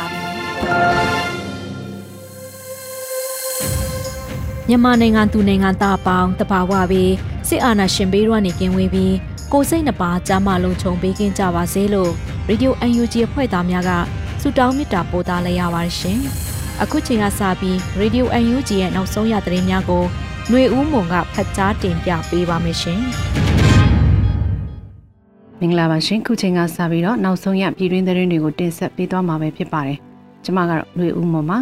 ါပြီ မြန်မာနိုင်ငံသူနိုင်ငံသားအပေါင်းတဘာဝပြီးစစ်အာဏာရှင်ဘေးရွာနေကင်းဝေးပြီးကိုစိတ်နှပါကြားမလုံးခြုံပေးကင်းကြပါစေလို့ရေဒီယို UNG ဖွဲ့သားများကဆုတောင်းမေတ္တာပို့သလိုက်ရပါတယ်ရှင်။အခုချိန်ကစပြီးရေဒီယို UNG ရဲ့နောက်ဆုံးရသတင်းများကိုຫນွေဦးမွန်ကဖတ်ကြားတင်ပြပေးပါမယ်ရှင်။မင်္ဂလာပါရှင်ခုချိန်ကစပြီးတော့နောက်ဆုံးရပြည်တွင်းသတင်းတွေကိုတင်ဆက်ပေးသွားမှာပဲဖြစ်ပါတယ် ကျမကတော့လွေဦးမော်ပါ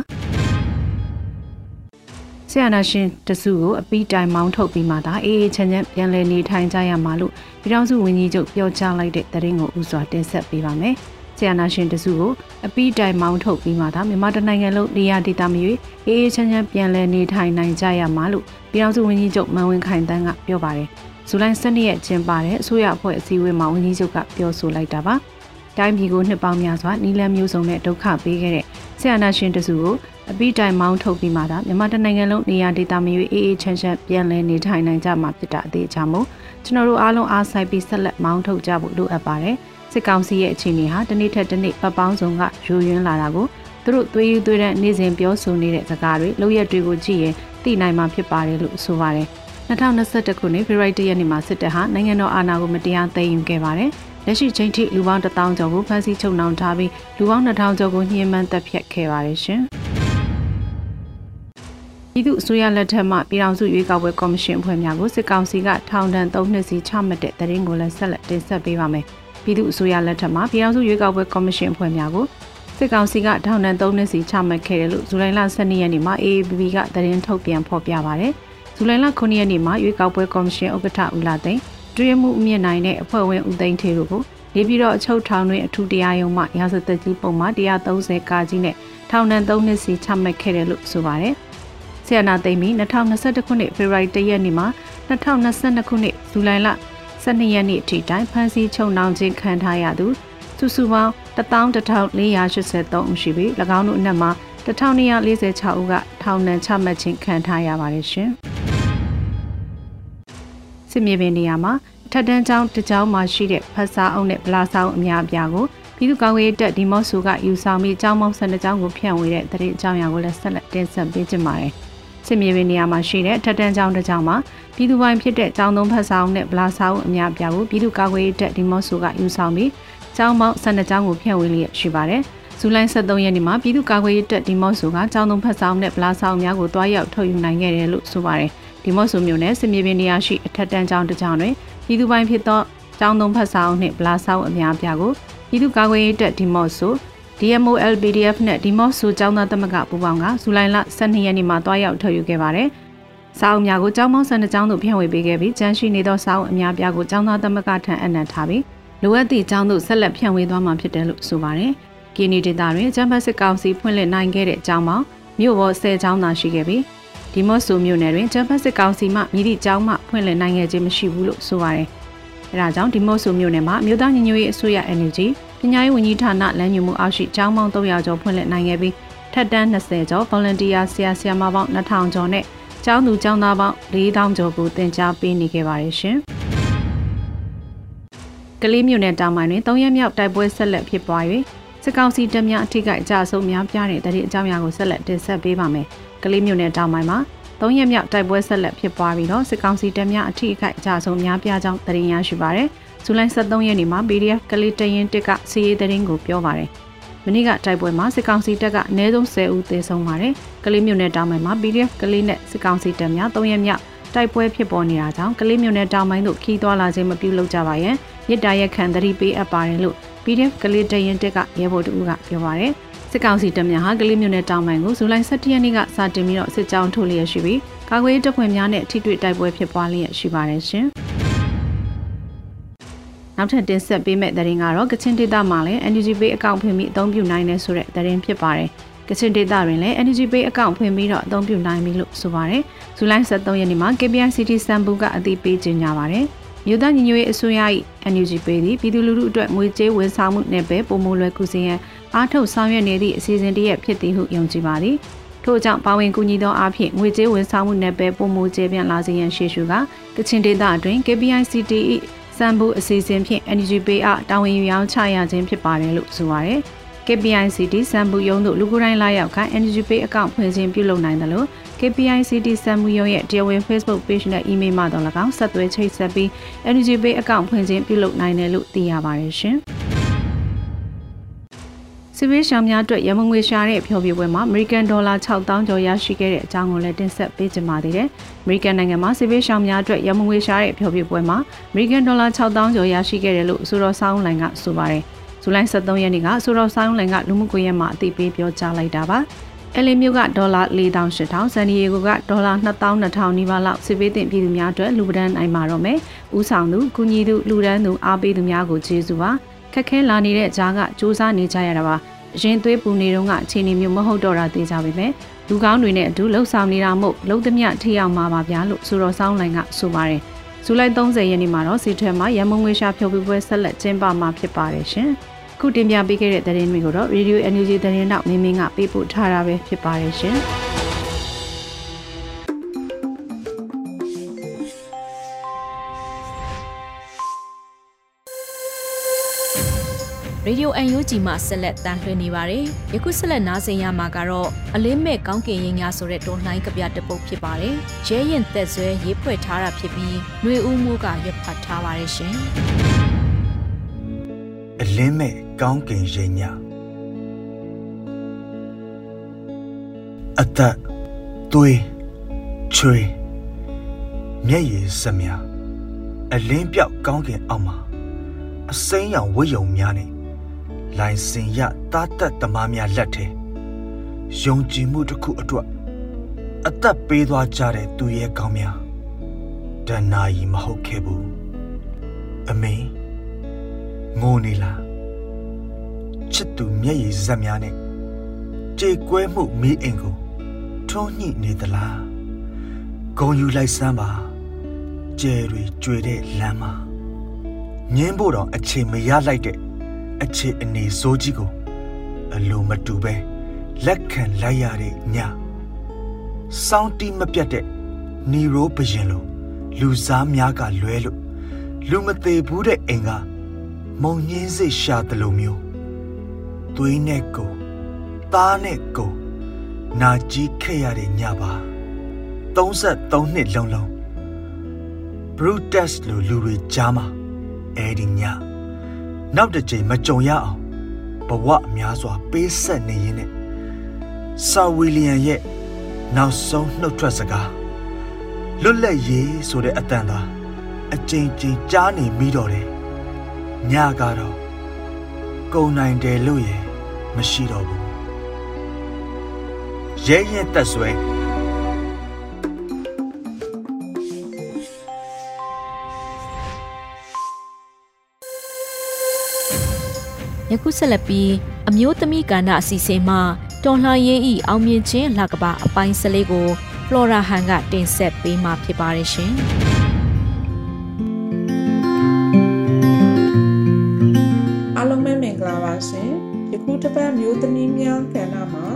ဆရာနာရှင်တစုကိုအပီးတိုင်မောင်းထုတ်ပြီးမှသာအေးအေးချမ်းချမ်းပြန်လည်နေထိုင်ကြရမှာလို့ပြည်ထောင်စုဝန်ကြီးချုပ်ပြောကြားလိုက်တဲ့သတင်းကိုဥစွာတင်ဆက်ပေးပါမယ်ဆရာနာရှင်တစုကိုအပီးတိုင်မောင်းထုတ်ပြီးမှသာမြန်မာတိုင်းနိုင်ငံလုံးနေရာဒေသမျိုးအေးအေးချမ်းချမ်းပြန်လည်နေထိုင်နိုင်ကြရမှာလို့ပြည်ထောင်စုဝန်ကြီးချုပ်မန်ဝင်းခိုင်တန်းကပြောပါတယ်ဇူလိုင်12ရက်ကျင်းပတဲ့အစိုးရအဖွဲ့အစည်းအဝေးမှာဝန်ကြီးချုပ်ကပြောဆိုလိုက်တာပါ။ တိုင်းပြည်ကိုနှစ်ပေါင်းများစွာနီလန်းမျိုးစုံနဲ့ဒုက္ခပေးခဲ့တဲ့ဆရာနာရှင်တစုကိုအပိတိုင်မောင်းထုတ်ပြီးမှသာမြန်မာတနိုင်ငံလုံးနေရာဒေသမျိုးအေးအေးချမ်းချမ်းပြန်လည်နေထိုင်နိုင်ကြမှာဖြစ်တာအသေးချာမို့ကျွန်တော်တို့အားလုံးအားဆိုင်ပြီးဆက်လက်မောင်းထုတ်ကြဖို့လိုအပ်ပါတယ်။စစ်ကောင်စီရဲ့အခြေအနေဟာတစ်နေ့ထက်တစ်နေ့ပတ်ပေါင်းစုံကယူရင်းလာတာကိုသူတို့သွေးရည်သွေးတဲ့နေ့စဉ်ပြောဆိုနေတဲ့စကားတွေလောက်ရက်တွေကိုကြည့်ရင်သိနိုင်မှာဖြစ်ပါတယ်လို့ဆိုပါတယ်။2021ခုနှစ်ဖေဖော်ဝါရီလရက်နေ့မှာစစ်တပ်ဟာနိုင်ငံတော်အာဏာကိုမတရားသိမ်းယူခဲ့ပါတယ်။ လက်ရှိချိန်ထိလူပေါင်း1000ကျော်ကိုဖမ်းဆီးချုပ်နှောင်ထားပြီးလူပေါင်း2000ကျော်ကိုညှဉ်းပန်းတပ်ဖြတ်ခဲ့ပါတယ်ရှင်။ပြည်သူ့အစိုးရလက်ထက်မှပြည်ထောင်စုရွေးကောက်ပွဲကော်မရှင်အဖွဲ့များကိုစစ်ကောင်စီကထောင်ဒဏ်3နှစ်စီချမှတ်တဲ့သတင်းကိုလည်းဆက်လက်တင်ဆက်ပေးပါမယ်။ပြည်သူ့အစိုးရလက်ထက်မှပြည်ထောင်စုရွေးကောက်ပွဲကော်မရှင်အဖွဲ့များကိုစစ်ကောင်စီကထောင်ဒဏ်3နှစ်စီချမှတ်ခဲ့တယ်လို့ဇူလိုင်လ12ရက်နေ့မှာ AABB ကသတင်းထုတ်ပြန်ဖော်ပြပါတယ်။ဇူလိုင်လ9ရက်နေ့မှာရွေးကောက်ပွဲကော်မရှင်ဥက္ကဋ္ဌဦးလာသိန်း တွဲမှုအမြင့်နိုင်တဲ့အဖွဲ့ဝင်ဦးသိန်းထေတို့ကိုနေပြည်တော်အချုပ်ထောင်တွင်အထူးတရားရုံးမှရာဇသက်ကြီးပုံမှန်130ကာကြီးနဲ့ထောင်ဒဏ်3နှစ်စီချမှတ်ခဲ့တယ်လို့ဆိုပါတယ်။ဆီယနာသိမ့်ပြီး2021ခုနှစ်ဖေဖော်ဝါရီလရက်နေ့မှာ2022ခုနှစ်ဇူလိုင်လ12ရက်နေ့အထိတိုင်ဖမ်းဆီးချုပ်နှောင်ခြင်းခံထားရသူစုစုပေါင်း11483ဦးရှိပြီး၎င်းတို့အနက်မှာ1246ဦးကထောင်ဒဏ်ချမှတ်ခြင်းခံထားရပါတယ်ရှင်။ စစ်မြေပြင်နေရာမှာထက်တန်းကျောင်းတစ်ကျောင်းမှာရှိတဲ့ဖတ်စာအုပ်နဲ့ဗလာဆောင်အများအပြားကိုပြည်သူ့ကောင်းရေးတပ်ဒီမော့ဆူကယူဆောင်ပြီးကျောင်းမောင်းဆန်တဲ့ကျောင်းကိုဖြန့်ဝေတဲ့တရင်အကြောင်းအရာကိုလည်းဆက်လက်တင်ဆက်ပေးကြပါမယ်။စစ်မြေပြင်နေရာမှာရှိတဲ့ထက်တန်းကျောင်းတစ်ကျောင်းမှာပြည်သူပိုင်ဖြစ်တဲ့ကျောင်းသုံးဖတ်စာအုပ်နဲ့ဗလာဆောင်အများအပြားကိုပြည်သူ့ကောင်းရေးတပ်ဒီမော့ဆူကယူဆောင်ပြီးကျောင်းမောင်းဆန်တဲ့ကျောင်းကိုဖြန့်ဝေလျက်ရှိပါတယ်။ဇူလိုင်23ရက်နေ့မှာပြည်သူ့ကာကွယ်ရေးတပ်ဒီမော့ဆိုကကျောင်းသုံးဖက်ဆောင်နဲ့ဗလာဆောင်များကိုတွားရောက်ထုတ်ယူနိုင်ခဲ့တယ်လို့ဆိုပါတယ်။ ဒီမော့ဆိုမျိုးနဲ့စစ်မြေပြင်နေရာရှိအထက်တန်းကျောင်းတစ်ကျောင်းတွင်ပြည်သူပိုင်ဖြစ်သောကျောင်းသုံးဖက်ဆောင်နှင့်ဗလာဆောင်အများပြားကိုပြည်သူ့ကာကွယ်ရေးတပ်ဒီမော့ဆို DMO LPDF နဲ့ဒီမော့ဆိုကျောင်းသားသမဂ္ဂပူးပေါင်းကဇူလိုင်လ12ရက်နေ့မှာတွားရောက်ထုတ်ယူခဲ့ပါတယ်။စာအုပ်များကိုကျောင်းမောင်းဆန်တဲ့ကျောင်းသို့ဖြန့်ဝေပေးခဲ့ပြီးကျန်းရှိနေသောစာအုပ်အများပြားကိုကျောင်းသားသမဂ္ဂထံအနံ့ထားပြီးလိုအပ်သည့်ကျောင်းသို့ဆက်လက်ဖြန့်ဝေသွားမှာဖြစ်တယ်လို့ဆိုပါတယ်။ကီနီဒေတာတွင်ကျန်းဖတ်စစ်ကောင်စီဖွင့်လှစ်နိုင်ခဲ့တဲ့ကျောင်းမောင်းမြို့ပေါ်10ကျောင်းသာရှိခဲ့ပြီး ဒီမော့ဆိုမြို့နယ်တွင်ဂျပန်စစ်ကောင်စီမှမြည်သည့်ကျောင်းမှဖွင့်လှစ်နိုင်ခဲ့ခြင်းမရှိဘူးလို့ဆိုပါတယ်။အဲဒါကြောင့်ဒီမော့ဆိုမြို့နယ်မှာမြို့သားညီညွတ်ရေးအစိုးရ NUG ပညာရေးဝန်ကြီးဌာနလမ်းညွှန်မှုအောက်ရှိကျောင်းပေါင်း300ကျော်ဖွင့်လှစ်နိုင်ခဲ့ပြီးထက်တန်း20ကျော် volunteer ဆရာဆရာမပေါင်း2000ကျော်နဲ့ကျောင်းသူကျောင်းသားပေါင်း4000ကျော်ကိုတင် जा ပေးနေခဲ့ပါတယ်ရှင်။ကလေးမြို့နယ်တောင်ပိုင်းတွင်၃ရက်မြောက်တိုက်ပွဲဆက်လက်ဖြစ်ပွား၍ စစ်ကောင်စီတပ်များအထိကအကြအဆုံးများပြားတဲ့တရေအကြောင်းအရာကိုဆက်လက်တင်ဆက်ပေးပါမယ်။ကလေးမြို့နယ်တောင်ပိုင်းမှာ၃ရက်မြောက်တိုက်ပွဲဆက်လက်ဖြစ်ပွားပြီးတော့စစ်ကောင်စီတပ်များအထိအခိုက်အကြဆုံးများပြားကြောင်းသတင်းရရှိပါရယ်။ဇူလိုင်23ရက်နေ့မှာ PDF ကလေးတရင်တစ်ကစီးရေးသတင်းကိုပြောပါရယ်။မနေ့ကတိုက်ပွဲမှာစစ်ကောင်စီတပ်ကအနည်းဆုံး10ဦးသေဆုံးပါတယ်။ကလေးမြို့နယ်တောင်ပိုင်းမှာ PDF ကလေးနဲ့စစ်ကောင်စီတပ်များ3ရက်မြောက်တိုက်ပွဲဖြစ်ပေါ်နေတာကြောင့်ကလေးမြို့နယ်တောင်ပိုင်းသို့ခီးသွားလာခြင်းမပြုလုပ်ကြပါရန်မြစ်တာရက်ခံသတိပေးအပ်ပါတယ်လို့ PDF ကလေးတရင်တက်ကရဲဘော်တူကပြောပါတယ်။စစ်ကောင်စီတပ်များဟာကလေးမြို့နယ်တောင်ပိုင်းကိုဇူလိုင်17ရက်နေ့ကစတင်ပြီးတော့စစ်ကြောင်းထုတ်လျက်ရှိပြီးကာကွယ်တပ်ဖွဲ့များနဲ့ထိတွေ့တိုက်ပွဲဖြစ်ပွားလျက်ရှိပါတယ်ရှင်။နောက်ထပ်တင်ဆက်ပေးမယ့်သတင်းကတော့ကချင်ဒေသမှာလည်း NUG Pay အကောင့်ဖွင့်ပြီးအသုံးပြုနိုင်တယ်ဆိုတဲ့သတင်းဖြစ်ပါတယ်။ကချင်ဒေသတွင်လည်း NUG Pay အကောင့်ဖွင့်ပြီးတော့အသုံးပြုနိုင်ပြီလို့ဆိုပါတယ်။ဇူလိုင်23ရက်နေ့မှာ KPI City စံပူကအသိပေးကြေညာပါတယ်။ မြို့သားညီညွတ်ရေးအစိုးရ၏ NUG Pay သည်ပြည်သူလူထုအတွက်ငွေကြေးဝန်ဆောင်မှုနယ်ပယ်ပုံမလွယ်ကူစေရန်အားထုတ်ဆောင်ရွက်နေသည့်အစီအစဉ်တရက်ဖြစ်သည်ဟုယုံကြည်ပါသည်။ထို့ကြောင့်ပါဝင်ကူညီသောအားဖြင့်ငွေကြေးဝန်ဆောင်မှုနယ်ပယ်ပုံမကျေပြန့်လာစေရန်ရှေ့ရှုကကချင်ဒေသအတွင်း KPI City ၏စံဘူးအစီအစဉ်ဖြင့် Energy Pay အားတာဝန်ယူရောင်းချရခြင်းဖြစ်ပါတယ်လို့ဆိုပါရယ်။ KPICT စံဘူးရုံးတို့လူကိုယ်တိုင်လာရောက်ခိုင်း Energy Pay အကောင့်ဖွင့်ခြင်းပြုလုပ်နိုင်တယ်လို့ KPICT စံဘူးရုံးရဲ့တရားဝင် Facebook Page နဲ့ email မှာတော့၎င်းဆက်သွယ်ချိတ်ဆက်ပြီး Energy Pay အကောင့်ဖွင့်ခြင်းပြုလုပ်နိုင်တယ်လို့သိရပါတယ်ရှင်။စစ်ဘေးရှောင်များအတွက်ရမငွေရှာတဲ့ဖျော်ဖြေပွဲမှာ American Dollar 6000ကျော်ရရှိခဲ့တဲ့အကြောင်းကိုလည်းတင်ဆက်ပေးကြပါသေးတယ်။ American နိုင်ငံမှာစစ်ဘေးရှောင်များအတွက်ရမငွေရှာတဲ့ဖျော်ဖြေပွဲမှာ American Dollar 6000ကျော်ရရှိခဲ့တယ်လို့ဆိုတော်ဆောင်းလိုင်ကဆိုပါတယ်။ဇူလိုင်23ရက်နေ့ကဆိုတော်ဆောင်းလိုင်ကလူမှုကွန်ရက်မှာအသိပေးပြောကြားလိုက်တာပါ။ အလီမျိုးကဒေါ်လာ4800ဆန်ဒီယေဂိုကဒေါ်လာ2200နီးပါးလောက်စစ်ပေးတင်ပြည်သူများအတွက်လူပဒန်းနိုင်မှာတော့မယ်။ဦးဆောင်သူ၊ကုညီသူလူဒန်းသူအားပေးသူများကိုကျေးဇူးပါ။ခက်ခဲလာနေတဲ့ကြားကစူးစမ်းနေကြရတာပါ။ရင်သွေးပူနေတော့ကအခြေအနေမျိုးမဟုတ်တော့တာသိကြပါပဲလူကောင်းတွေနဲ့အတူလှုပ်ဆောင်နေတာမို့လုံးသမျှထိရောက်မှာပါဗျာလို့ဆိုတော့ဆောင်းလိုင်းကဆိုပါတယ်ဇူလိုင်30ရက်နေ့မှာတော့စီထွဲမှာရမုံငွေရှာဖြုတ်ပြီးပွဲဆက်လက်ကျင်းပမှာဖြစ်ပါတယ်ရှင် ခုတင်ပြပေးခဲ့တဲ့သတင်းတွေကိုတော့ Radio Energy သတင်းတော့မင်းမင်းကပေးပို့ထားတာပဲဖြစ်ပါတယ်ရှင်ရေဒီယိုအန်ယူဂျီမှဆက်လက်တန်လှည့်နေပါတယ်။ယခုဆက်လက်နားဆင်ရမှာကတော့အလင်းမဲ့ကောင်းကင်ရင်ညာဆိုတဲ့တွန်လှိုင်းကပြတပုတ်ဖြစ်ပါတယ်။ရဲရင်သက်ဆွဲရေးဖွဲ့ထားတာဖြစ်ပြီးຫນွေဦးမှုကရွက်ဖတ်ထားပါတယ်ရှင်။ အလင်းမဲ့ကောင်းကင်ရင်ညာအသက်သွေးချွေမျက်ရည်စမြအလင်းပြောက်ကောင်းကင်အောက်မှာအစိမ်းရောင်ဝိယုံများနဲ့လိုင်စင်ရတားတက်သမားများလက်ထဲယုံကြည်မှုတစ်ခုအတွက်အသက်ပေးသွားကြတဲ့သူရဲ့ကောင်းများတဏှာကြီးမဟုတ်ခဲ့ဘူးအမေငို နေလားချစ်သူမျက်ရည်ဇက်များနဲ့ကြေကွဲမှုမီးအိမ်ကိုထုံးညှိနေသလားဂုံယူလိုက်စမ်းပါကျဲတွေကျွေတဲ့လမ်းမှာငင်းဖို့တော့အချိန်မရလိုက်တဲ့အခြေအနေဆိုးကြီးကိုအလိုမတူပဲလက်ခံလိုက်ရတဲ့ညစောင်းတီးမပြတ်တဲ့နီရိုးဘရင်လိုလူစားများကလွဲလို့လူမသေးဘူးတဲ့အိမ်က မုံညင်းစိတ်ရှာတယ်လို့မျိုးသွေးနဲ့ကိုသားနဲ့ကိုနာကြီးခဲ့ရတဲ့ညပါ33နှစ်လုံးလုံး Brutus လိုလူတွေကြားမှာအဲ့ဒီညနောက်တစ်ချိန်မကြုံရအောင်ဘဝအများစွာပေးဆက်နေရင်းနဲ့ဆာဝီလီယံရဲ့နောက်ဆုံးနှုတ်ထွက်စကားလွတ်လပ်ရေးဆိုတဲ့အတန်သာအကြိမ်ကြိမ်ကြားနေမိတော့တယ် ညကတော့ကုံနိုင်တယ်လို့ရမရှိတော့ဘူးရဲရဲတက်ဆွဲယခုဆက်လက်ပြီးအမျိုးသမီးကဏ္ဍအစီအစဉ်မှာတော်လှန်ရေးဤအောင်မြင်ခြင်းလကဘာအပိုင်းစလေးကိုဖလော်ရာဟန်ကတင်ဆက်ပေးမှာဖြစ်ပါတယ်ရှင်။ မျိုးသမီးများကဏ္ဍမှာ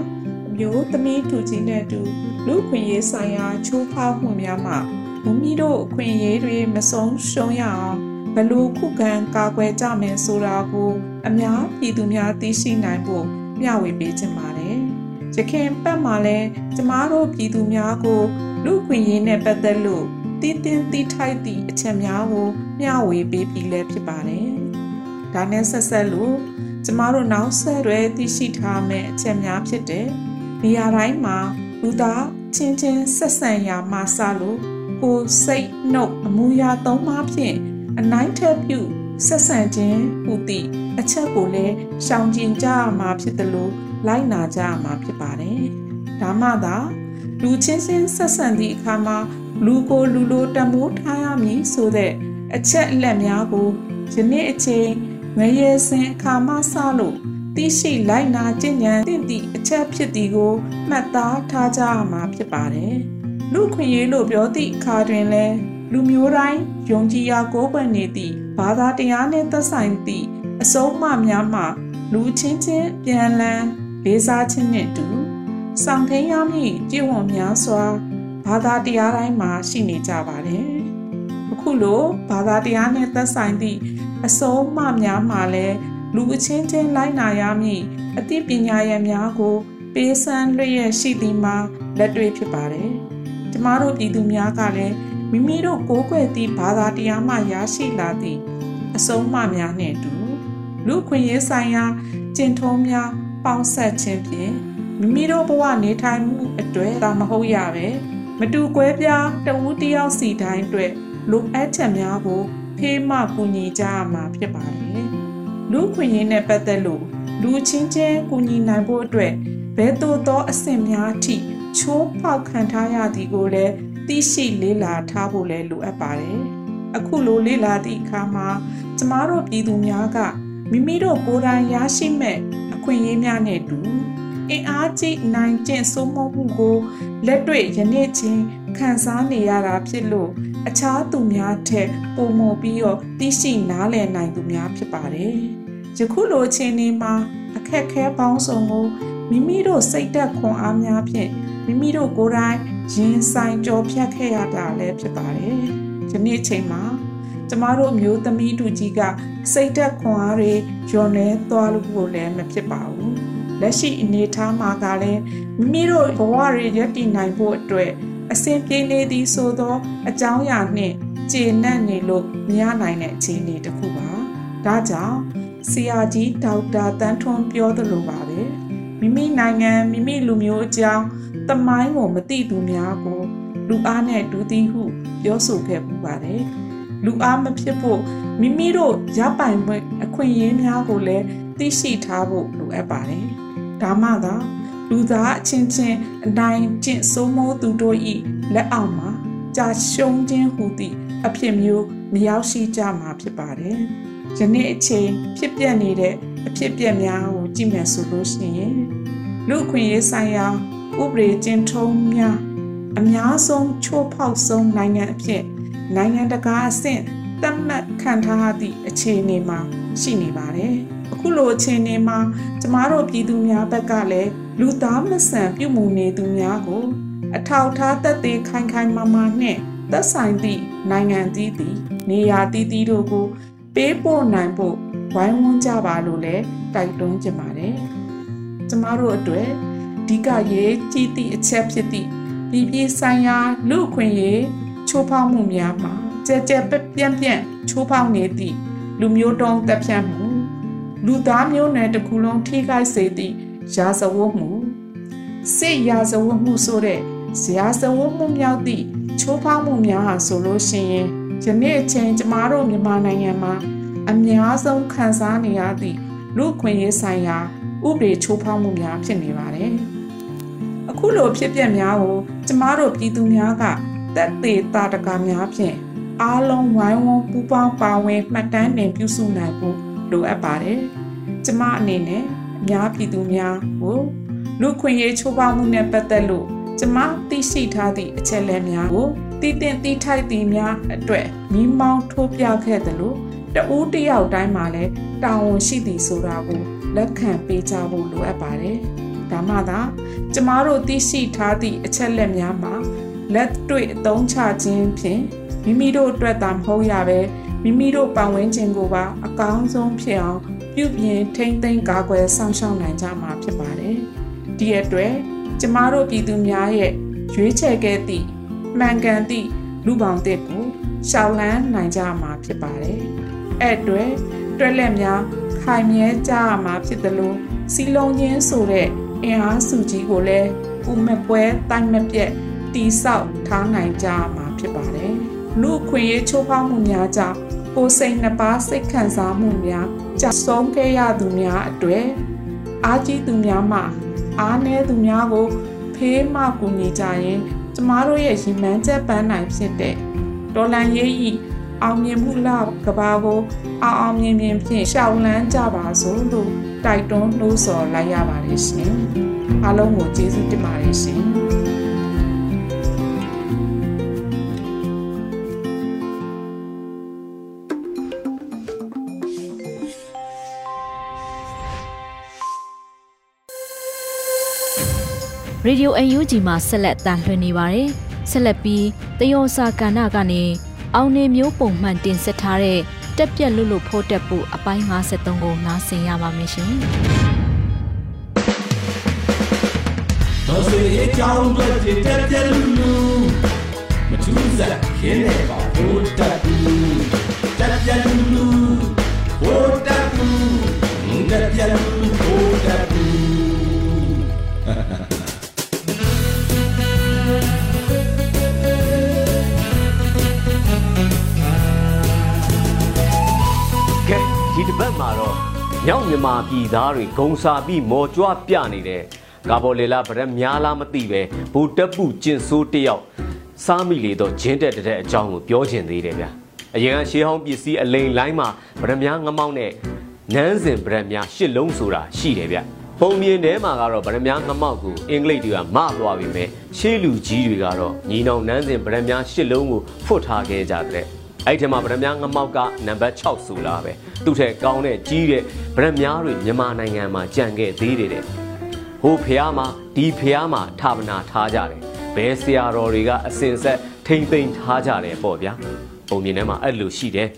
အမျိုးသမီးထူကြီးနဲ့တူလူခွင့်ရေးဆိုင်ရာချိုးဖောက်မှုများမှာမမီတို့အခွင့်အရေးတွေမဆုံးရှုံးရအောင်ဘလို့ခုခံကာကွယ်ကြမယ်ဆိုတာကို အများပြည်သူများသိရှိနိုင်ဖို့မျှဝေပေးချင်ပါတယ်။ရခင်ပတ်မှာလဲကျမတို့ပြည်သူများကို လူခွင့်ရေးနဲ့ပတ်သက်လို့တည်တင်းတည်ထိုက်သည့်အချက်များကိုမျှဝေပေးပြီးလဲဖြစ်ပါတယ်။ဒါနဲ့ဆက်ဆက်လို့ ကျမတို့နောက်ဆက်တွဲသိရှိထားမယ့်အချက်များဖြစ်တဲ့နေရာတိုင်းမှာလူသားချင်းချင်းဆက်ဆံရာမှာစလို့ကိုယ်စိတ်နှုတ်အမူအရာသုံးပါးဖြင့်အနိုင်ထက်ပြုဆက်ဆံခြင်းဟူသည့်အချက်ကိုလည်းရှောင်ကျဉ်ကြရမှာဖြစ်တယ်လို့လိုက်နာကြရမှာဖြစ်ပါတယ်။ဒါမှသာလူချင်းချင်းဆက်ဆံသည့်အခါမှာလူကိုလူလိုတမိုးထားရမည်ဆိုတဲ့အချက်အလက်များကိုယနေ့အချိန် ငရေစင်အခါမှစလို့သိရှိလိုက်နာကျင့်ကြံသင့်သည့်အချက်ဖြစ်သည်ကိုမှတ်သားထားကြရမှာဖြစ်ပါတယ်။လူခွင့်ရေးလို့ပြောသည့်အခါတွင်လည်းလူမျိုးတိုင်းယုံကြည်ရာကိုးကွယ်နေသည့်ဘာသာတရားနှင့်သက်ဆိုင်သည့်အဆုံးအမများမှလူချင်းချင်းပြန်လည်လေးစားခြင်းနှင့်တူဆောင်ထိန်ရမည့်ကြည်ဝံများစွာဘာသာတရားတိုင်းမှာရှိနေကြပါတယ်။အခုလိုဘာသာတရားနဲ့သက်ဆိုင်သည့် အဆုံးအမများမှာလည်းလူအချင်းချင်းလိုက်နာရမည့်အသိပညာရများကိုပေးစမ်းလျက်ရှိသည်မှာလက်တွေ့ဖြစ်ပါတယ်။ကျမတို့ပြည်သူများကလည်းမိမိတို့ကိုးကွယ်သည့်ဘာသာတရားမှရရှိလာသည့်အဆုံးအမများနှင့်အတူလူခွင့်ရေးဆိုင်ရာကျင့်ထုံးများပေါင်းဆက်ခြင်းဖြင့်မိမိတို့ဘဝနေထိုင်မှုအတွေ့ဒါမဟုတ်ရပဲမတူကွဲပြားတဝူးတယောက်စီတိုင်းအတွက်လိုအပ်ချက်များကို ဖေးမကူညီကြရမှာဖြစ်ပါတယ်လူခွင့်ရေးနဲ့ပတ်သက်လို့လူချင်းချင်းကူညီနိုင်ဖို့အတွက်ဘယ်သို့သောအဆင့်များထိချိုးဖောက်ခံထားရသည်ကိုလည်းသိရှိလေးလာထားဖို့လည်းလိုအပ်ပါတယ်အခုလိုလေးလာသည့်အခါမှာကျမတို့ပြည်သူများကမိမိတို့ကိုယ်တိုင်ရရှိမဲ့အခွင့်အရေးများနဲ့တူအင်အားကြီးနိုင်ကျင့်စိုးမိုးမှုကိုလက်တွေ့ယနေ့ချင်းခံစားနေရတာဖြစ်လို့ အခြားသူများထက်ပုံမပြီးတော့သိရှိနားလည်နိုင်သူများဖြစ်ပါတယ်။ယခုလိုအချိန်လေးမှာအခက်ခဲပေါင်းစုံကိုမိမိတို့စိတ်သက်ခွန်အားများဖြင့်မိမိတို့ကိုယ်တိုင်ရင်ဆိုင်ကြော်ဖြတ်ခဲ့ရတာလည်းဖြစ်ပါတယ်။ယနေ့ချိန်မှာကျမတို့မျိုးသမီးတူကြီးကစိတ်သက်ခွန်အားတွေညှော်နေသွားလို့လည်းမဖြစ်ပါဘူး။လက်ရှိအနေအထားမှာကလည်းမိမိတို့ဘဝတွေရည်တည်နိုင်ဖို့အတွက် အစဉ်ပြေနေသည်ဆိုသောအကြောင်းအရာနှင့်ကျေနပ်နေလို့မရနိုင်တဲ့အခြေအနေတစ်ခုပါ။ဒါကြောင့်ဆရာကြီးဒေါက်တာတန်းထွန်းပြောသလိုပါပဲမိမိနိုင်ငံမိမိလူမျိုးအကြောင်းတမိုင်းကိုမသိသူများကိုလူအားနဲ့ဒူးသီးဟု ပြောဆိုခဲ့ပူပါတယ်။လူအားမဖြစ်ဖို့မိမိတို့ရပိုင်ခွင့်အခွင့်အရေးများကိုလည်းသိရှိထားဖို့လိုအပ်ပါတယ်။ဒါမှသာ လူသားအချင်းချင်းအတိုင်းကျင့်စိုးမိုးသူတို့၏လက်အောက်မှာကြာရှုံးခြင်းဟူသည့်အဖြစ်မျိုးမရောက်ရှိကြမှာဖြစ်ပါတယ်။ယနေ့အချိန်ဖြစ်ပျက်နေတဲ့အဖြစ်ပျက်များကိုကြည့်မယ်ဆိုလို့ရှိရင်လူခွင့်ရေးဆိုင်ရာဥပဒေကျင့်ထုံးများအများဆုံးချိုးဖောက်ဆုံးနိုင်ငံအဖြစ်နိုင်ငံတကာအဆင့်သတ်မှတ်ခံထားသည့်အခြေအနေမှာရှိနေပါတယ်။ အခုလိုအခြေအနေမှာကျမတို့ပြည်သူများဘက်ကလည်းလူသားမဆန်ပြုမှုနေသူများကို အထောက်ထားသက်သေခိုင်ခိုင်မာမာနှင့်သက်ဆိုင်သည့်နိုင်ငံသီးသည့်နေရာသီးသီးတို့ကိုပေးပို့နိုင်ဖို့ဝိုင်းဝန်းကြပါလို့လည်းတိုက်တွန်းချင်ပါတယ်။ကျမတို့အတွက်ဒီကရေးကြည့်သည့်အချက်ဖြစ်သည့်ပြည်ပြည်ဆိုင်ရာလူခွင့်ရေးချိုးဖောက်မှုများမှာကြဲကြဲပြန့်ပြန့်ချိုးဖောက်နေသည့်လူမျိုးတုံးတပ်ဖြတ်မှု လူသားမျိုးနွယ်တစ်ခုလုံးထိခိုက်စေသည့်ရာဇဝတ်မှုစစ်ရာဇဝတ်မှုဆိုတဲ့ဇရာဇဝတ်မှုမြောက်သည့်ချိုးဖောက်မှုများဟာဆိုလို့ရှိရင်ယနေ့အချိန်ကျမတို့မြန်မာနိုင်ငံမှာအများဆုံးခံစားနေရသည့်လူခွင့်ရေးဆိုင်ရာဥပဒေချိုးဖောက်မှုများဖြစ်နေပါတယ်။အခုလိုဖြစ်ပျက်များကိုကျမတို့ပြည်သူများကတက်သေးတာတကာများဖြင့်အားလုံးဝိုင်းဝန်းပူးပေါင်းပါဝင်မှတ်တမ်းတင်ပြုစုနိုင်ဖို့ လိုအပ်ပါတယ်။ကျမအနေနဲ့အများပြည်သူများကိုလူခွင့်ရေးချိုးဖောက်မှုနဲ့ပတ်သက်လို့ကျမသိရှိထားသည့်အချက်အလက်များကိုတည်တင်တည်ထိုက်သည်များအတွက်မိမောင်းထိုးပြခဲ့သလိုတဦးတယောက်တိုင်းမှာလည်းတာဝန်ရှိသည်ဆိုတာကိုလက်ခံပေးကြဖို့လိုအပ်ပါတယ်။ဒါမှသာကျမတို့သိရှိထားသည့်အချက်လက်များမှာလက်တွေ့အသုံးချခြင်းဖြင့်မိမိတို့အတွက်သာမဟုတ်ရပဲ မိမိတို့ပတ်ဝန်းကျင်ကိုပါအကောင်းဆုံးဖြစ်အောင်ပြုပြင်ထိမ့်သိမ်းကာကွယ်ဆောင်ရှောက်နိုင်ကြမှာဖြစ်ပါတယ်။ဒီအတွက်ကျမတို့ပြည်သူများရဲ့ရွေးချယ်ခဲ့သည့်မှန်ကန်သည့်လူပေါင်းတဲ့ကိုရှောက်လန်းနိုင်ကြမှာဖြစ်ပါတယ်။အဲ့အတွက်တွက်လက်များခခိုင်မြဲကြရမှာဖြစ်တယ်လို့စီလုံးချင်းဆိုတဲ့အင်အားစုကြီးကိုလည်းဥမပွဲတိုင်းမပြက်တီဆောက်ထားနိုင်ကြမှာဖြစ်ပါတယ်။ လူခွင့်ရေးချိုးဖောက်မှုများကြောင့်ကိုယ်စိတ်နှစ်ပါးစိတ်ခံစားမှုများကြဆုံးခဲ့ရသူများအတွေ့အားကြီးသူများမှအားနည်းသူများကိုဖေးမှကူညီကြရင်ကျမတို့ရဲ့ရည်မှန်းချက်ပန်းနိုင်ဖြစ်တဲ့ဒေါ်လန်ရေးဤအောင်မြင်မှုလောက်ကဘာကိုအောင်အောင်မြင်မြင်ဖြင့်ရှောင်လန်းကြပါစို့လို့တိုက်တွန်းနှိုးဆော်လိုက်ရပါတယ်ရှင်။အားလုံးကိုကျေးဇူးတင်ပါတယ်ရှင်။ Radio UNG မှာဆက်လက်တန်လှည့်နေပါတယ်။ဆက်လက်ပြီးတယောစာကဏ္ဍကနေအောင်နေမျိုးပုံမှန်တင်ဆက်ထားတဲ့တက်ပြက်လွတ်လွတ်ဖို့တက်ဖို့အပိုင်း53ကိုနားဆင်ရပါမယ်ရှင်။တော်စေအကြောင်းတွေတက်ပြက်လူလူမထူးစားခင်းနေပါဘိုးတက်ဘူးတက်ပြက်လူလူဘိုး ဒီတစ်ပတ်မှာတော့မြောက်မြန်မာပြည်သားတွေဂုံစာပြီးမော်ကြွပြနေတဲ့ကာဘော်လေလာဗရက်များလားမသိပဲဘူတက်ပူကျင်ဆိုးတယောက်စားမိလေတော့ဂျင်းတက်တဲ့အကြောင်းကိုပြောချင်သေးတယ်ဗျအရင်ကရှေးဟောင်းပစ္စည်းအလိန်လိုင်းမှာဗရက်များငမောက်နဲ့နန်းစင်ဗရက်များရှစ်လုံးဆိုတာရှိတယ်ဗျပုံမြင်ထဲမှာကတော့ဗရမများငမောက်ကိုအင်္ဂလိပ်တွေကမသွားပြီမဲ့ရှေးလူကြီးတွေကတော့ညီနောင်နန်းစဉ်ဗရမများရှစ်လုံးကိုဖွတ်ထားခဲ့ကြတဲ့ အဲ့ဒီမှာဗရမများငမောက်ကနံပါတ်6ဆိုလာပဲသူ့ထက်ကောင်းတဲ့ကြီးတဲ့ဗရက်များတွေမြန်မာနိုင်ငံမှာကြံခဲ့သေးတယ်တဲ့ဟိုဖះမှာဒီဖះမှာဌာပနာထားကြတယ်ဘဲဆရာတော်တွေကအစင်ဆက်ထိမ့်သိမ့်ထားကြတယ်ပေါ့ဗျာပုံမြင်ထဲမှာအဲ့လိုရှိတယ်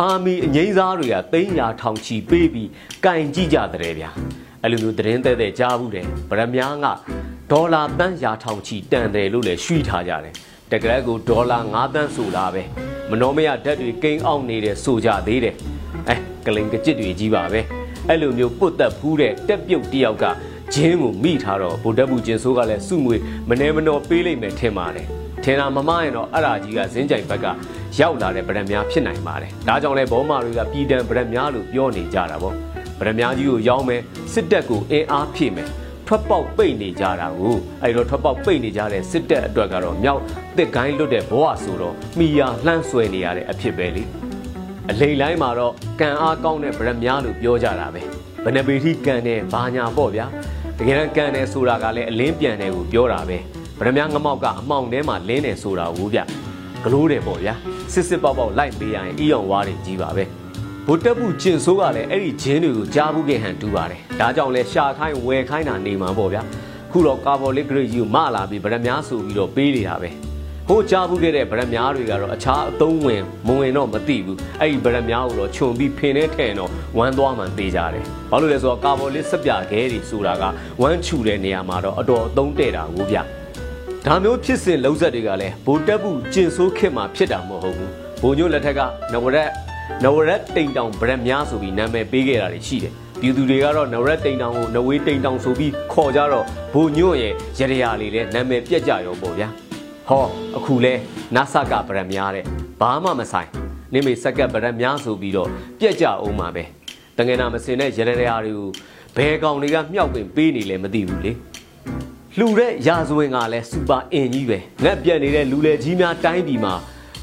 အာမီအငိမ့်စားတွေကသိန်းရာထောင်ချီပေးပြီးကင်ကြည့်ကြတဲ့ဗျာအဲ့လိုမျိုးသတင်းတဲ့တဲ့ကြားဘူးတယ်ဗရက်များကဒေါ်လာတန်းရာထောင်ချီတန်တယ်လို့လည်းရှုထားကြတယ် တကယ်ကိုဒေါ်လာ9တန်းဆိုတာပဲမနှောမရဓာတ်တွေကိန်းအောင်နေတယ်ဆိုကြသေးတယ်အဲကလင်ကကြစ်တွေကြီးပါပဲအဲ့လိုမျိုးပုတ်တက်ဖူးတဲ့တက်ပြုတ်တယောက်ကဂျင်းကိုမိထားတော့ဗိုလ်တပ်ဘူးကျင်ဆိုးကလည်းစုငွေမနေမနော်ပေးလိုက်မယ်ထင်ပါတယ်ထင်တာမမရင်တော့အဲ့ဒါကြီးကဇင်းကြိုင်ဘက်ကရောက်လာတဲ့ဗရက်များဖြစ်နိုင်ပါတယ်ဒါကြောင့်လဲဘောမာတွေကပြည်တံဗရက်များလို့ပြောနေကြတာပေါ့ဗရက်များကြီးကိုရောင်းမယ်စစ်တပ်ကိုအင်အားဖြည့်မယ် ထွက်ပေါက်ပိတ်နေကြတာကိုအဲ့တော့ထွက်ပေါက်ပိတ်နေကြတဲ့စစ်တပ်အတွက်ကတော့မြောက်တစ်ကိုင်းလွတ်တဲ့ဘဝဆိုတော့မိယာလှမ်းဆွဲနေရတဲ့အဖြစ်ပဲလေအလိန်လိုက်မှာတော့ကံအားကောင်းတဲ့ဗရက်များလို့ပြောကြတာပဲဘယ်နှပေထိကံတယ်ဘာညာပေါ့ဗျာတကယ်တမ်းကံတယ်ဆိုတာကလည်းအလင်းပြန်တယ်ကိုပြောတာပဲဗရက်များငမောက်ကအမှောင်ထဲမှာလင်းတယ်ဆိုတာကိုဗျဂလိုးတယ်ပေါ့ဗျာစစ်စစ်ပေါက်ပေါက်လိုက်ပေးရရင်အီယောင်ဝါးတွေကြီးပါပဲ ဗိုလ်တပ်ဘူးကျင်ဆိုးကလည်းအဲ့ဒီဂျင်းတွေကိုကြားဘူးခဲ့ဟန်တူပါတယ်ဒါကြောင့်လဲရှာခိုင်းဝယ်ခိုင်းတာနေမှာပေါ့ဗျာခုတော့ကာဗော်လစ်ဂရိတ်ယူမလာပြီးဗရက်များဆိုပြီးတော့ပေးနေတာပဲဟိုကြားဘူးခဲ့တဲ့ဗရက်များတွေကတော့အခြားအသုံးဝင်မဝင်တော့မသိဘူးအဲ့ဒီဗရက်များကိုတော့ခြုံပြီးဖင်နေထဲတော့ဝမ်းသွားမှန်သေးကြတယ်ဘာလို့လဲဆိုတော့ကာဗော်လစ်စက်ပြခဲတွေဆိုတာကဝမ်းချူတဲ့နေရာမှာတော့အတော်အသုံးတဲ့တာကိုဗျဒါမျိုးဖြစ်စဉ်လုံးဆက်တွေကလည်းဗိုလ်တပ်ဘူးကျင်ဆိုးခစ်မှာဖြစ်တာမဟုတ်ဘူးဘုံညို့လက်ထက်ကနဝရက် နဝရက်တိန်တောင်ဗရက်များဆိုပြီးနာမည်ပေးခဲ့တာတွေရှိတယ်ပြည်သူတွေကတော့နဝရက်တိန်တောင်ကိုနဝေးတိန်တောင်ဆိုပြီးခေါ်ကြတော့ဘုံညွန့်ရဲ့ရရရာလေးလည်းနာမည်ပြက်ကြရောပေါ့ဗျာဟောအခုလဲနာဆကဗရက်များတဲ့ဘာမှမဆိုင်နိမိတ်စက်ကဗရက်များဆိုပြီးတော့ပြက်ကြအောင်ပါပဲတငယ်နာမစင်တဲ့ရရရာတွေကိုဘယ်ကောင်တွေကမြောက်ပင်ပေးနေလဲမသိဘူးလေလှူတဲ့ရာဇဝင်ကလည်းစူပါအင်ကြီးပဲငက်ပြက်နေတဲ့လူလေကြီးများတိုင်းပြည်မှာ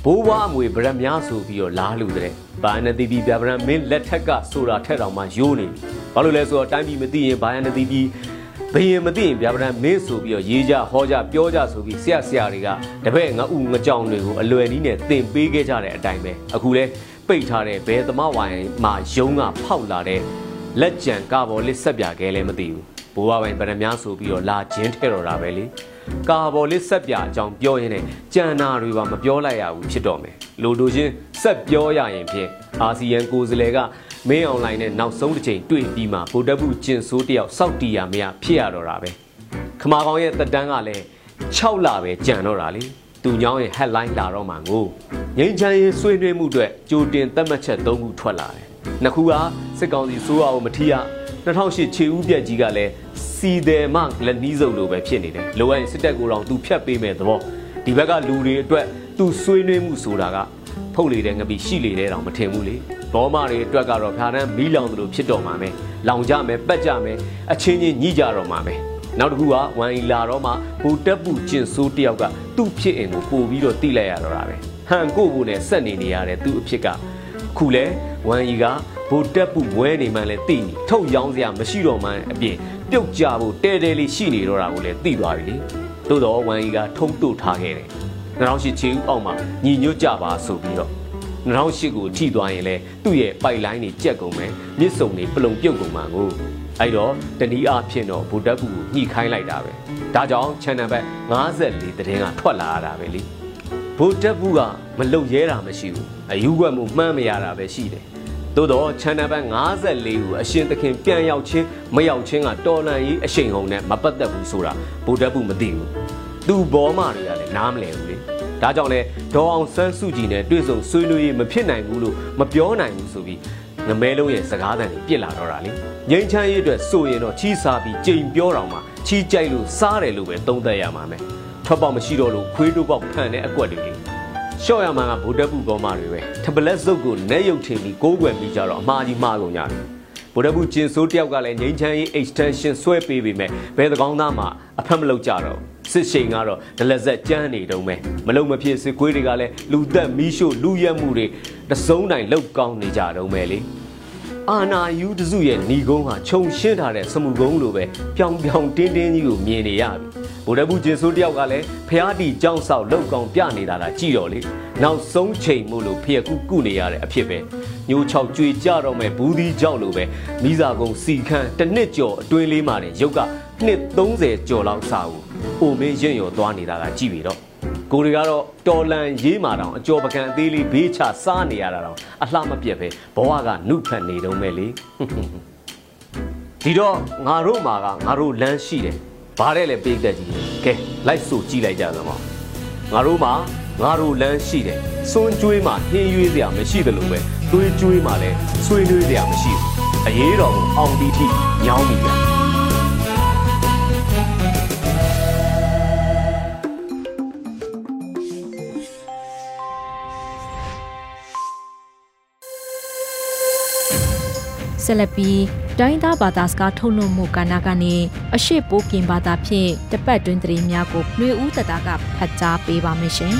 ဘိုးဘွားအမွေဗရက်များဆိုပြီးတော့လားလူတဲ့ဘာနတိပီပြဗရန်မင်းလက်ထက်ကဆိုတာထက်တောင်မှယိုးနေပြီဘာလို့လဲဆိုတော့တိုင်းပြည်မသိရင်ဘာနတိပီဘယင်မသိရင်ပြဗရန်မင်းဆိုပြီးတော့ရေးကြဟောကြပြောကြဆိုပြီးဆရာဆရာတွေကတပည့်ငါဥငကြောင်တွေကိုအလွယ်နည်းနဲ့သင်ပေးခဲ့ကြတဲ့အတိုင်းပဲအခုလဲပိတ်ထားတဲ့ဘယ်သမဝိုင်မှာယုံကဖောက်လာတဲ့လက်ကြံကဘော်လစ်ဆက်ပြခဲလဲမသိဘူးဘိုးဘဝိုင်ဗရန်များဆိုပြီးတော့လာချင်းထဲတော်တာပဲလေ ကာဘော်လေးဆက်ပြအကြောင်းပြောရင်းနဲ့ကြံနာတွေပါမပြောလိုက်ရဘူးဖြစ်တော့မယ်လိုလိုချင်းဆက်ပြောရရင်ဖြင့်အာဆီယံကိုယ်စားလှယ်ကမင်းအွန်လိုင်းနဲ့နောက်ဆုံးတစ်ချိန်တွေ့ပြီးမှဗိုလ်တပ်ဘူးကျင်ဆိုးတယောက်စောက်တီရမရဖြစ်ရတော့တာပဲခမာကောင်ရဲ့တက်တန်းကလည်း6လပဲကြံတော့တာလေသူညောင်းရဲ့ headline လာတော့မှငိုငိမ့်ချမ်းရေးဆွေးနွေးမှုအတွက်ကြိုတင်သတ်မှတ်ချက်၃ခုထွက်လာတယ်နှစ်ခုကစစ်ကောင်စီစိုးရကိုမထီရ 2008ခြေဦးပြက်ကြီးကလည်းစီတယ်မလက်နီးစုပ်လိုပဲဖြစ်နေတယ်လိုအပ်ရင်စစ်တပ်ကိုတော့သူဖြတ်ပေးမယ်သဘောဒီဘက်ကလူတွေအတွက်သူဆွေးနွေးမှုဆိုတာကဖုတ်လေတဲ့ငပိရှိလေတဲ့တောင်မထင်ဘူးလေဘောမတွေအတွက်ကတော့ဖြာတန်းမီးလောင်သလိုဖြစ်တော့မှာပဲလောင်ကြမယ်ပတ်ကြမယ်အချင်းချင်းညှိကြတော့မှာပဲနောက်တစ်ခုကဝမ်အီလာတော့မှဘူတက်ပူကျင်ဆိုးတယောက်ကသူ့ဖြစ်အင်ကိုပို့ပြီးတော့တိလိုက်ရတော့တာပဲဟန်ကိုကိုနဲ့ဆက်နေနေရတဲ့သူ့အဖြစ်ကခုလဲ ဝမ်အီကဘူတက်ပူဝဲနေမှလည်းတိနေထုတ်ရောင်းစရာမရှိတော့မှအပြင်ပြုတ်ကြဖို့တဲတဲလေးရှိနေတော့တာကိုလည်းသိသွားပြီလေသို့တော့ဝမ်အီကထုံးတို့ထားခဲ့တယ်2008ချီဦးအောက်မှာညီညွတ်ကြပါဆိုပြီးတော့2008ကိုထိသွားရင်လဲသူ့ရဲ့ပိုက်လိုင်းတွေကြက်ကုန်မယ်မြစ်စုံတွေပလုံပြုတ်ကုန်မှာကိုအဲ့တော့တနည်းအားဖြင့်တော့ဗိုလ်တပ်ကူကိုညှိခိုင်းလိုက်တာပဲဒါကြောင့် channel ဘက်54သတင်းကထွက်လာရတာပဲလေဗိုလ်တပ်ကူကမလုံရဲတာမရှိဘူးအယူွက်မှုမှန်းမရတာပဲရှိတယ် သို့တော့ channel ဘက်54ကိုအရှင်သခင်ပြန်ရောက်ချင်းမရောက်ချင်းကတော်လန်ရေးအရှိန်ဟုန်နဲ့မပတ်သက်ဘူးဆိုတာဗိုလ်တပ်ကူမသိဘူးသူ့ဘောမတွေကလည်းနားမလည်ဘူးလေဒါကြောင့်လဲဒေါ်အောင်ဆန်းစုကြည်နဲ့တွေ့ဆုံဆွေးနွေးရေးမဖြစ်နိုင်ဘူးလို့မပြောနိုင်ဘူးဆိုပြီးငမဲလုံးရဲ့စကားသံတွေပြစ်လာတော့တာလေငိမ့်ချမ်းရေးအတွက်ဆိုရင်တော့ချီးစားပြီးကြိမ်ပြောတော်မှာချီးကြိုက်လို့စားတယ်လို့ပဲသုံးသပ်ရမှာမယ်ထွက်ပေါက်မရှိတော့လို့ခွေးတို့ပေါက်ဖန်တဲ့အကွက်တွေလေ ရှော့ရမှန်ကဗိုလ်တပ်ဘူးကောမတွေပဲထပလက်စုပ်ကိုနဲရုပ်ထင်ပြီးကိုးကွယ်ပြီးကြတော့အမှားကြီးမှားကုန်ကြတယ်ဗိုလ်တပ်ဘူးကျင်ဆိုးတယောက်ကလည်းငိမ့်ချမ်းရေး extension ဆွဲပေးပေမဲ့ဘယ်သကောင်းသားမှအဖက်မလုပ်ကြတော့စစ်ရှိန်ကတော့ဒလက်ဆက်ကြမ်းနေတုံးပဲမလုံမဖြစ်စစ်ကွေးတွေကလည်းလူသက်မီးရှို့လူရက်မှုတွေတစုံတိုင်းလောက်ကောင်းနေကြတုံးပဲလေအာနာယူတစုရဲ့ဏီကုန်းဟာခြုံရှင်းထားတဲ့စမှုကုန်းလိုပဲပြောင်ပြောင်တင်းတင်းကြီးကိုမြင်နေရပြီ ဗိုလ်တပ်ဘူးကျင်ဆိုးတယောက်ကလည်းဖျားတီကြောင်းဆောက်လောက်ကောင်းပြနေတာလားကြည်တော်လေနောက်ဆုံးချိန်မို့လို့ဖျက်ကူကုနေရတဲ့အဖြစ်ပဲညိုချောက်ကြွေကြတော့မဲ့ဘူးသီးကြောက်လို့ပဲမိစာကုန်းစီခန်းတစ်နှစ်ကျော်အတွင်းလေးမှာနေရုပ်ကနှစ်30ကျော်လောက်စာကိုအိုမင်းရင်ရောသွားနေတာကကြည်ပြီတော့ကိုတွေကတော့တော်လန်ရေးမာတောင်အကျော်ပကံအသေးလေးဘေးချစားနေရတာတော့အလှမပြက်ပဲဘဝကနုဖတ်နေတော့မဲ့လေဒီတော့ငါတို့မှာကငါတို့လမ်းရှိတယ် ဘာတဲ့လဲပေးသက်ကြီးကဲလိုက်ဆိုကြည့်လိုက်ကြသမောငါတို့မှာငါတို့လမ်းရှိတယ်စွန်းကျွေးမှာဟင်းရွေးစရာမရှိသလိုပဲသွေးကျွေးမှာလည်းဆွေးနွေးစရာမရှိဘူးအရေးတော်ကိုအောင်တီထိညောင်းမိပြန်ဆက်လက်ပြီး တိုင်းသားဘာသာစကားထုတ်လွှင့်မှုကဏ္ဍကနေအရှိပိုးကင်ဘာသာဖြင့်တပတ်တွင်သတင်းများကိုနှွေဦးတတာကဖတ်ကြားပေးပါမယ်ရှင်။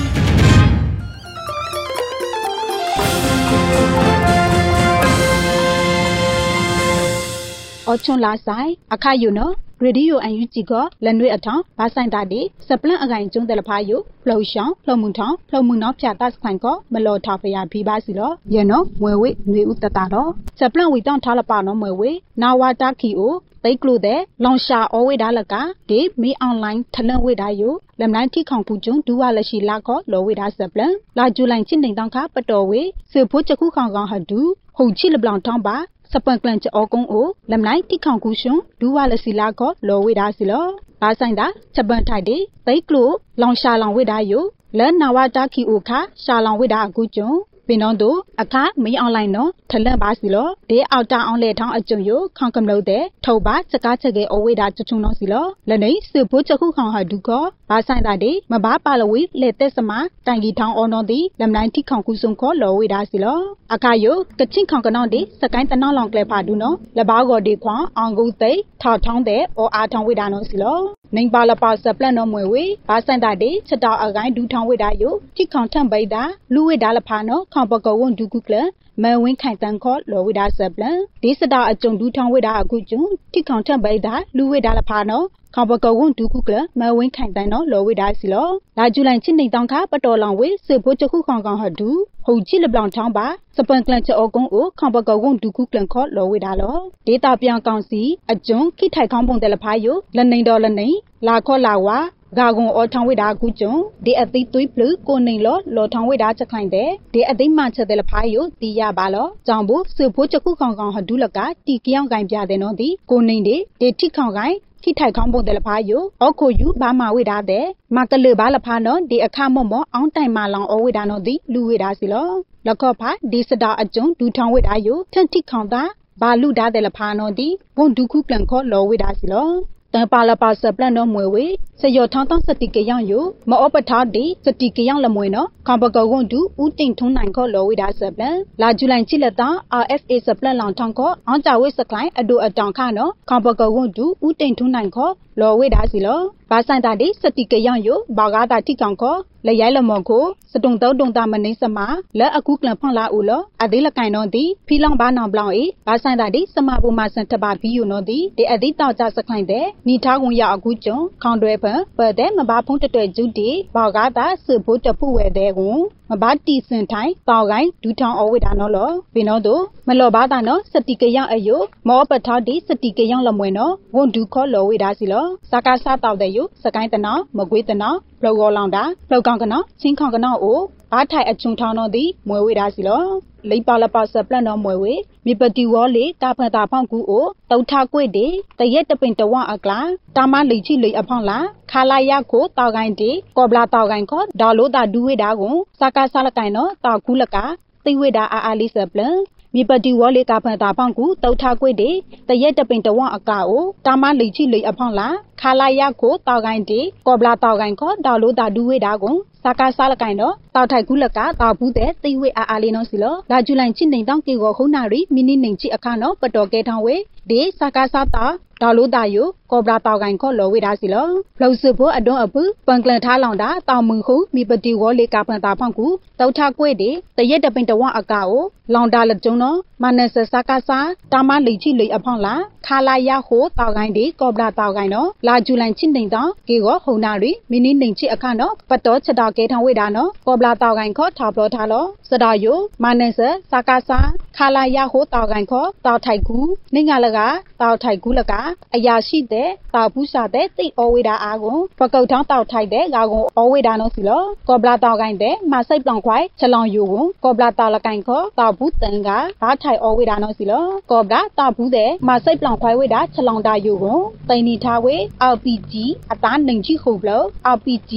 အော်ချွန်လာဆိုင်အခါယူနော် ရေဒီယိုအန်ယူဂျီကလန်ရွေအထောင်ဘာဆိုင်တာဒီစပလန့်အကိုင်ကျုံတယ်လဖာယိုဖလုံရှောင်းဖလုံမှုထောင်ဖလုံမှုနောက်ဖြာတတ်ဆိုင်ကမလော်ထားဖရဘီပါစီလောယေနော်မွေဝေနွေဦးတတာတော့စပလန့်ဝီတောင်းထားလပါနော်မွေဝေနာဝတာခီအိုတိတ်ကလို့တဲ့လောင်ရှာအဝေးဒါလကဒီမီအွန်လိုင်းထလန်ဝေးဒါယိုလမ်နိုင်ထိခေါင်ကူကျုံဒူဝါလရှိလာခောလောဝေးဒါစပလန်လာဂျူလိုင်ချင်းနေတောင်းခပတော်ဝေစေဖို့ချခုခေါင်ကောင်ဟဒူဟုတ်ချီလဘလောင်တောင်းပါ စပန်ကလန်ချအောကုန်းအိုလမ်နိုင်တိခေါင်ကူရှွန်ဒူဝါလစီလာကောလောဝေဒါစီလောဘာဆိုင်တာချက်ပန်ထိုက်ဒီသိကလိုလောင်ရှာလောင်ဝေဒါယိုလန်နာဝတာခီအိုခါရှာလောင်ဝေဒါအကူကျုံပင်တော့တို့အခါမီအွန်လိုင်းနော်ထလန့်ပါစီလောဒေအောက်တာအောင်လေထောင်းအကျုံယခေါင်ကမလို့တဲ့ထုတ်ပါစကားချက်ကအဝေးတာချွချုံတော့စီလောလနေစဖို့ချခုခေါင်ဟာဒုကဘာဆိုင်တာဒီမဘာပါလဝီလေတက်စမတိုင်ကြီးထောင်းအော်နော်ဒီလမ်နိုင်ထိခေါင်ကူစုံခေါ်လောဝေးတာစီလောအခါယကချင်းခေါင်ကနောင်းဒီစကိုင်းတနောင်းလောင်ကလေဖာဒူနော်လဘာကောဒီခွန်အောင်ကူသိထောက်ထောင်းတဲ့အော်အားထောင်းဝေးတာနော်စီလောနိုင်ပါလပါစပလန်နော်မွေဝေဘာဆိုင်တာဒီချက်တော်အကိုင်းဒူထောင်းဝေးတာယထိခေါင်ထန့်ပိတာလူဝေးတာလဖာနော်ခေါင်ပကောဝွန်ဒူကုကလမန်ဝင်းခိုင်တန်ခေါ်လောဝိဒါဆပ်လန်ဒီစတာအကြုံဒူထောင်းဝိဒါအခုကျုံတိခေါင်ထက်ပိဒါလူဝိဒါလဖာနော် ခေါပကဝွန်ဒူကုကလမန်ဝင်းခိုင်တန်နော်လောဝိဒါစီလောလာဂျူလိုင်ချင်းနေတောင်ခပတော်လောင်ဝေစေဖို့ချခုခေါင်ကောင်ဟဒူဟုတ်ချီလပလောင်ထောင်းပါစပန်ကလန်ချအောကုန်းကိုခေါပကဝွန်ဒူကုကလန်ခေါ်လောဝိဒါလောဒေတာပြောင်ကောင်စီအကျုံခိထိုက်ခေါင်းပုံတယ်လဖာယိုလနေတော်လနေလာခေါ်လာဝါဂါကွန်အော်ထောင်ဝိဒါကူကျုံဒီအသိသွေးပလူကိုနေလောလောထောင်ဝိဒါချက်ခိုင်တဲ့ဒီအသိမှချက်တဲ့လဖားယိုတီရပါလောကြောင့်ဘူးစဖိုးချက်ခုခေါင်ခေါင်ဟဒူလကတီကြောင်ကိုင်ပြတဲ့နော်ဒီကိုနေဒီဒီထိခေါင်ကိုင် ခိထိုက်ခေါင်းပုံတယ်လဖာယိုအော်ခိုယူဘာမာဝေတာတဲ့မကလေဘာလဖာနော်ဒီအခမော့မော့အောင်တိုင်မာလောင်အောဝေတာနော်ဒီလူဝေတာစီလောလကော့ဖာဒီစတာအကျုံဒူထောင်ဝေတာယိုထန်တိခေါင်တာဘာလူဒါတဲ့လဖာနော်ဒီဘွန်ဒုခုပလန်ခေါ်လောဝေတာစီလော တန်ပါလပါစပလန်နော်မွေဝေစယောထောင်းတောင်းစတိကယောင်ယိုမောပထားဒီစတိကယောင်လမွေနော်ခံပကောကွန်ဒူဦးတိန်ထုံးနိုင်ခေါ်လောဝိဒါစပလန်လာဂျူလိုင်ချီလက်တာ RFA စပလန်လောင်ထောင်းခေါ်အောင်ကြဝိစကလိုင်းအဒိုအတောင်ခနော်ခံပကောကွန်ဒူဦးတိန်ထုံးနိုင်ခေါ်လောဝိဒါစီလောဘာဆိုင်တာဒီစတိကယောင်ယိုဘာဂါတာတိကောင်ခေါ်လရိုင်လမော်ကိုစတုံတောတုံတာမနေစမလက်အခုကလန်ဖွန်လာဦးလောအသေးလကိုင်တော့ဒီဖီလောင်ဘာနောင်ဘလောင်အေဘာဆိုင်တာဒီစမဘူမဆန်တပါဘီယိုနော်ဒီဒီအသေးတောက်ကြစခိုင်တဲ့နီထားကွန်ရအခုကျုံခေါန်တွဲဖန်ပတဲ့မဘာဖုံးတတွဲဂျူတီဘာဂါတာစဖို့တဖူဝဲတဲ့ကွန်မဘာတီစင်ထိုင်တောက်ကိုင်းဒူထောင်အဝိဒါနော်လောဘင်းတော့တို့မလောဘာတာနော်စတိကယောင်အယိုမောပထောက်ဒီစတိကယောင်လမွေနော်ဝန်ဒူခေါ်လောဝိဒါစီလောစကားစားတောက်တဲ့ယိုစကိုင်းတနောမကွေးတနောဖလောကောလောင်တာဖလောကောင်ကနောချင်းခေါင်ကနောအိုဘာထိုင်အချုံထောင်းတော့ဒီမွေဝိဒါစီလောလိပါလပါစပလန်တော်မွေဝေမိပတိဝောလေကာဖတာဖောင်းကူအိုတောက်ထကွေ့တေတရက်တပင်တဝအကလာတာမလိချိလိအဖောင်းလာခါလာရကိုတောက်ကိုင်းတေကောဘလာတောက်ကိုင်းခေါ်ဒေါ်လို့တာဒူဝေတာကိုစကားဆလကိုင်းနော်တောက်ခုလကသိဝေတာအာအာလိစပလန် မြေပတိဝောလေကဖန်တာဖောင်းကူတောက်ထကွေ့တေတရက်တပင်တဝအကာအိုတာမလိချိလိအဖောင်းလာခါလာရကိုတောက်ကိုင်းတေကောဘလာတောက်ကိုင်းခေါ်ဒေါ်လို့တာဒူဝေတာကိုစာကာစားလကိုင်တော့တောက်ထိုက်ကူးလကတောက်ဘူးတဲ့သိဝေအာအာလေးနော်စီလောလာဂျူလိုင်ချစ်နေတောင်းကေကိုခုံနာရီမီနီနေချစ်အခါနော်ပတော်ကဲထောင်းဝေဒီစာကာစားတာ ဒေါ်လို့တာယိုကောဘရာတောက်ကိုင်ခေါ်လောဝေတာစီလောဖလောက်စုဖို့အတွန်းအပူပန်ကလန်ထားလောင်တာတောင်မုံခုမိပတိဝေါ်လေကပန်တာဖောင်းကူတောက်ထကွေ့ဒီတရက်တပင်တဝအကာကိုလောင်တာလကျုံနော်မနဆစာကာစားတာမလိချိလိအဖောင်းလာခါလာရဟိုတောက်ကိုင်ဒီကောဘရာတောက်ကိုင်နော်လာဂျူလိုင်ချစ်နေတောင်းကေကိုဟုံနာရီမီနီနေချစ်အခါနော်ပတော်ချက်တော်ကဲထောင်းဝေတာနော်ကောဘလာတောက်ကိုင်ခေါ်ထောက်ပလောထားလောစတော်ယိုမနဆစာကာစာခါလာရဟိုတောက်ကိုင်ခေါ်တောက်ထိုက်ကူနေငါလကတောက်ထိုက်ကူလကအရာရှိတဲ့တောက်ဘူးစာတဲ့တိတ်ဩဝေတာအားကိုပကုတ်ထောင်းတောက်ထိုက်တဲ့ဂါကုံဩဝေတာနော်စီလောကောဘလာတောက်ကိုင်တဲ့မစိတ်ပလောင်ခွိုင်ချလောင်ယိုကိုကောဘလာတောက်လကိုင်ခေါ်တောက်ဘူးတန်ကဘာထိုက်ဩဝေတာနော်စီလောကောဘလာတောက်ဘူးတဲ့မစိတ်ပလောင်ခွိုင်ဝေတာချလောင်တာယိုကိုတိန်နီထားဝေ RPG အသားနှင်ချိခုဘလော RPG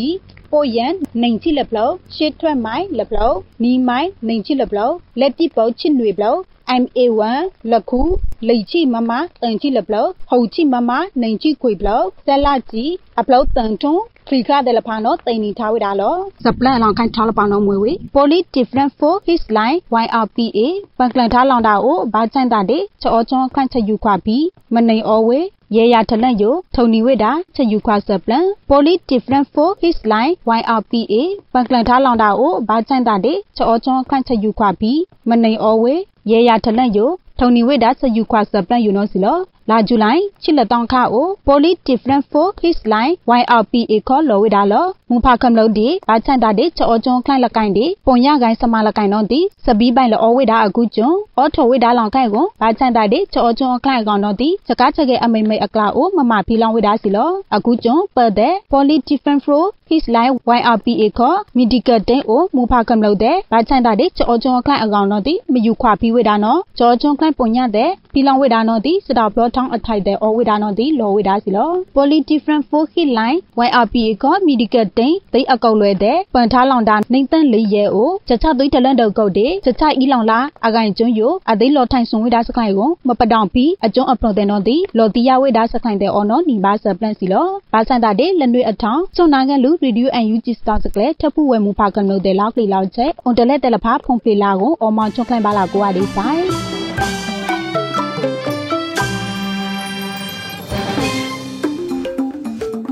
ပိုယန်နိုင်ချိလပလောရှေ့ထွက်မိုင်းလပလောနီမိုင်းနိုင်ချိလပလောလက်တိပေါချစ်နွေပလော MA1 လခုလိချိမမတန်ချိလပလောဟောချိမမနိုင်ချိခွေပလောဆလာကြီးအပလောတန်ထုံခလီခတဲ့လဖာနော်တိန်နီထားဝိတာလောစပလန်လောင်ခိုင်ထားလပါနော်မွေဝေ poly different for his line YRPA ပန်ကလန်ထားလောင်တာကိုဘာချိုင်တာတဲ့ချောချောခန့်ချယူခွာပြီးမနေအောဝေရေရထလက်ယိုထုံနီဝိတာချက်ယူခွာစပလန် poly different for his line YRPA ပန်ကလန်ထားလောင်တာကိုဘာချိုင်တာတဲ့ချောချောခန့်ချက်ယူခွာပြီးမနေအောဝေ ရေရထလက်ယိုထုံနီဝိတာချက်ယူခွာစပလန်ယူနော်စီလောလာဂျူလိုင်ချစ်လက်တောင်းခါအို poly different for his line YRPA ခေါ်လောဝိဒါလောမူဖာကမ်လို့ဒီဘာချန်တာဒီချောချွန်ခန့်လကိုင်ဒီပုံရကိုင်စမလကိုင်တော့ဒီစပီးပိုင်လောဝိဒါအခုကျွန်းအော်ထိုဝိဒါလောင်ခိုင်ကိုဘာချန်တာဒီချောချွန်ခန့်ကောင်တော့ဒီစကားချက်ကအမိမိအကလာအိုမမဖီလောင်ဝိဒါစီလောအခုကျွန်းပတ်တဲ့ poly different for his line YRPA ခေါ် medical day အိုမူဖာကမ်လို့တဲ့ဘာချန်တာဒီချောချွန်ခန့်အကောင်တော့ဒီမယူခွာပြီးဝိဒါနော်ချောချွန်ခန့်ပုံရတဲ့ဖီလောင်ဝိဒါနော်ဒီစတာဘလော့ထောင်းအထိုက်တဲ့အော်ဝိဒါနော်ဒီလောဝိဒါစီလော poly different for his line YRPA ခေါ် medical day သိအကောက်လွယ်တဲ့ပန်ထားလောင်တာနှိမ့်တန့်လေးရဲအိုချက်ချသွေးတလန့်တော့ကုတ်တဲ့ချက်ချဤလောင်လာအကိုင်ကျွန်းယိုအသိလော်ထိုင်ဆွန်ဝိဒါစခိုင်ကိုမပတောင်ပြီးအကျွန်းအပရောတဲ့နော်ဒီလော်တီယာဝိဒါစခိုင်တဲ့အော်နော်နီဘာဆပ်ပလန့်စီလောဘာစန်တာတဲ့လက်နွေအထောင်စွန်နာကန်လူ radio and UG star စကလေထပ်ဖို့ဝဲမူဖာကနုတဲ့လောက်လီလောက်ချက်အွန်တလက်တယ်လဖာဖုန်ဖေလာကိုအော်မောင်ချွန်ခိုင်ပါလာကိုအဒီဆိုင်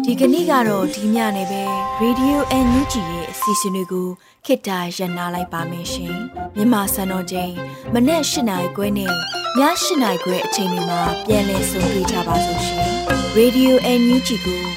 ဒီကနေ့ကတော့ဒီညနေပဲ Radio NUG ရဲ့အစီအစဉ်လေးကိုခေတ္တရ延လိုက်ပါမယ်ရှင်မြန်မာစံတော်ချိန်မနေ့၈နိုင်ခွဲနဲ့ည၈နိုင်ခွဲအချိန်တွေမှာပြောင်းလဲဆိုပြကြပါလို့ရှင် Radio NUG ကို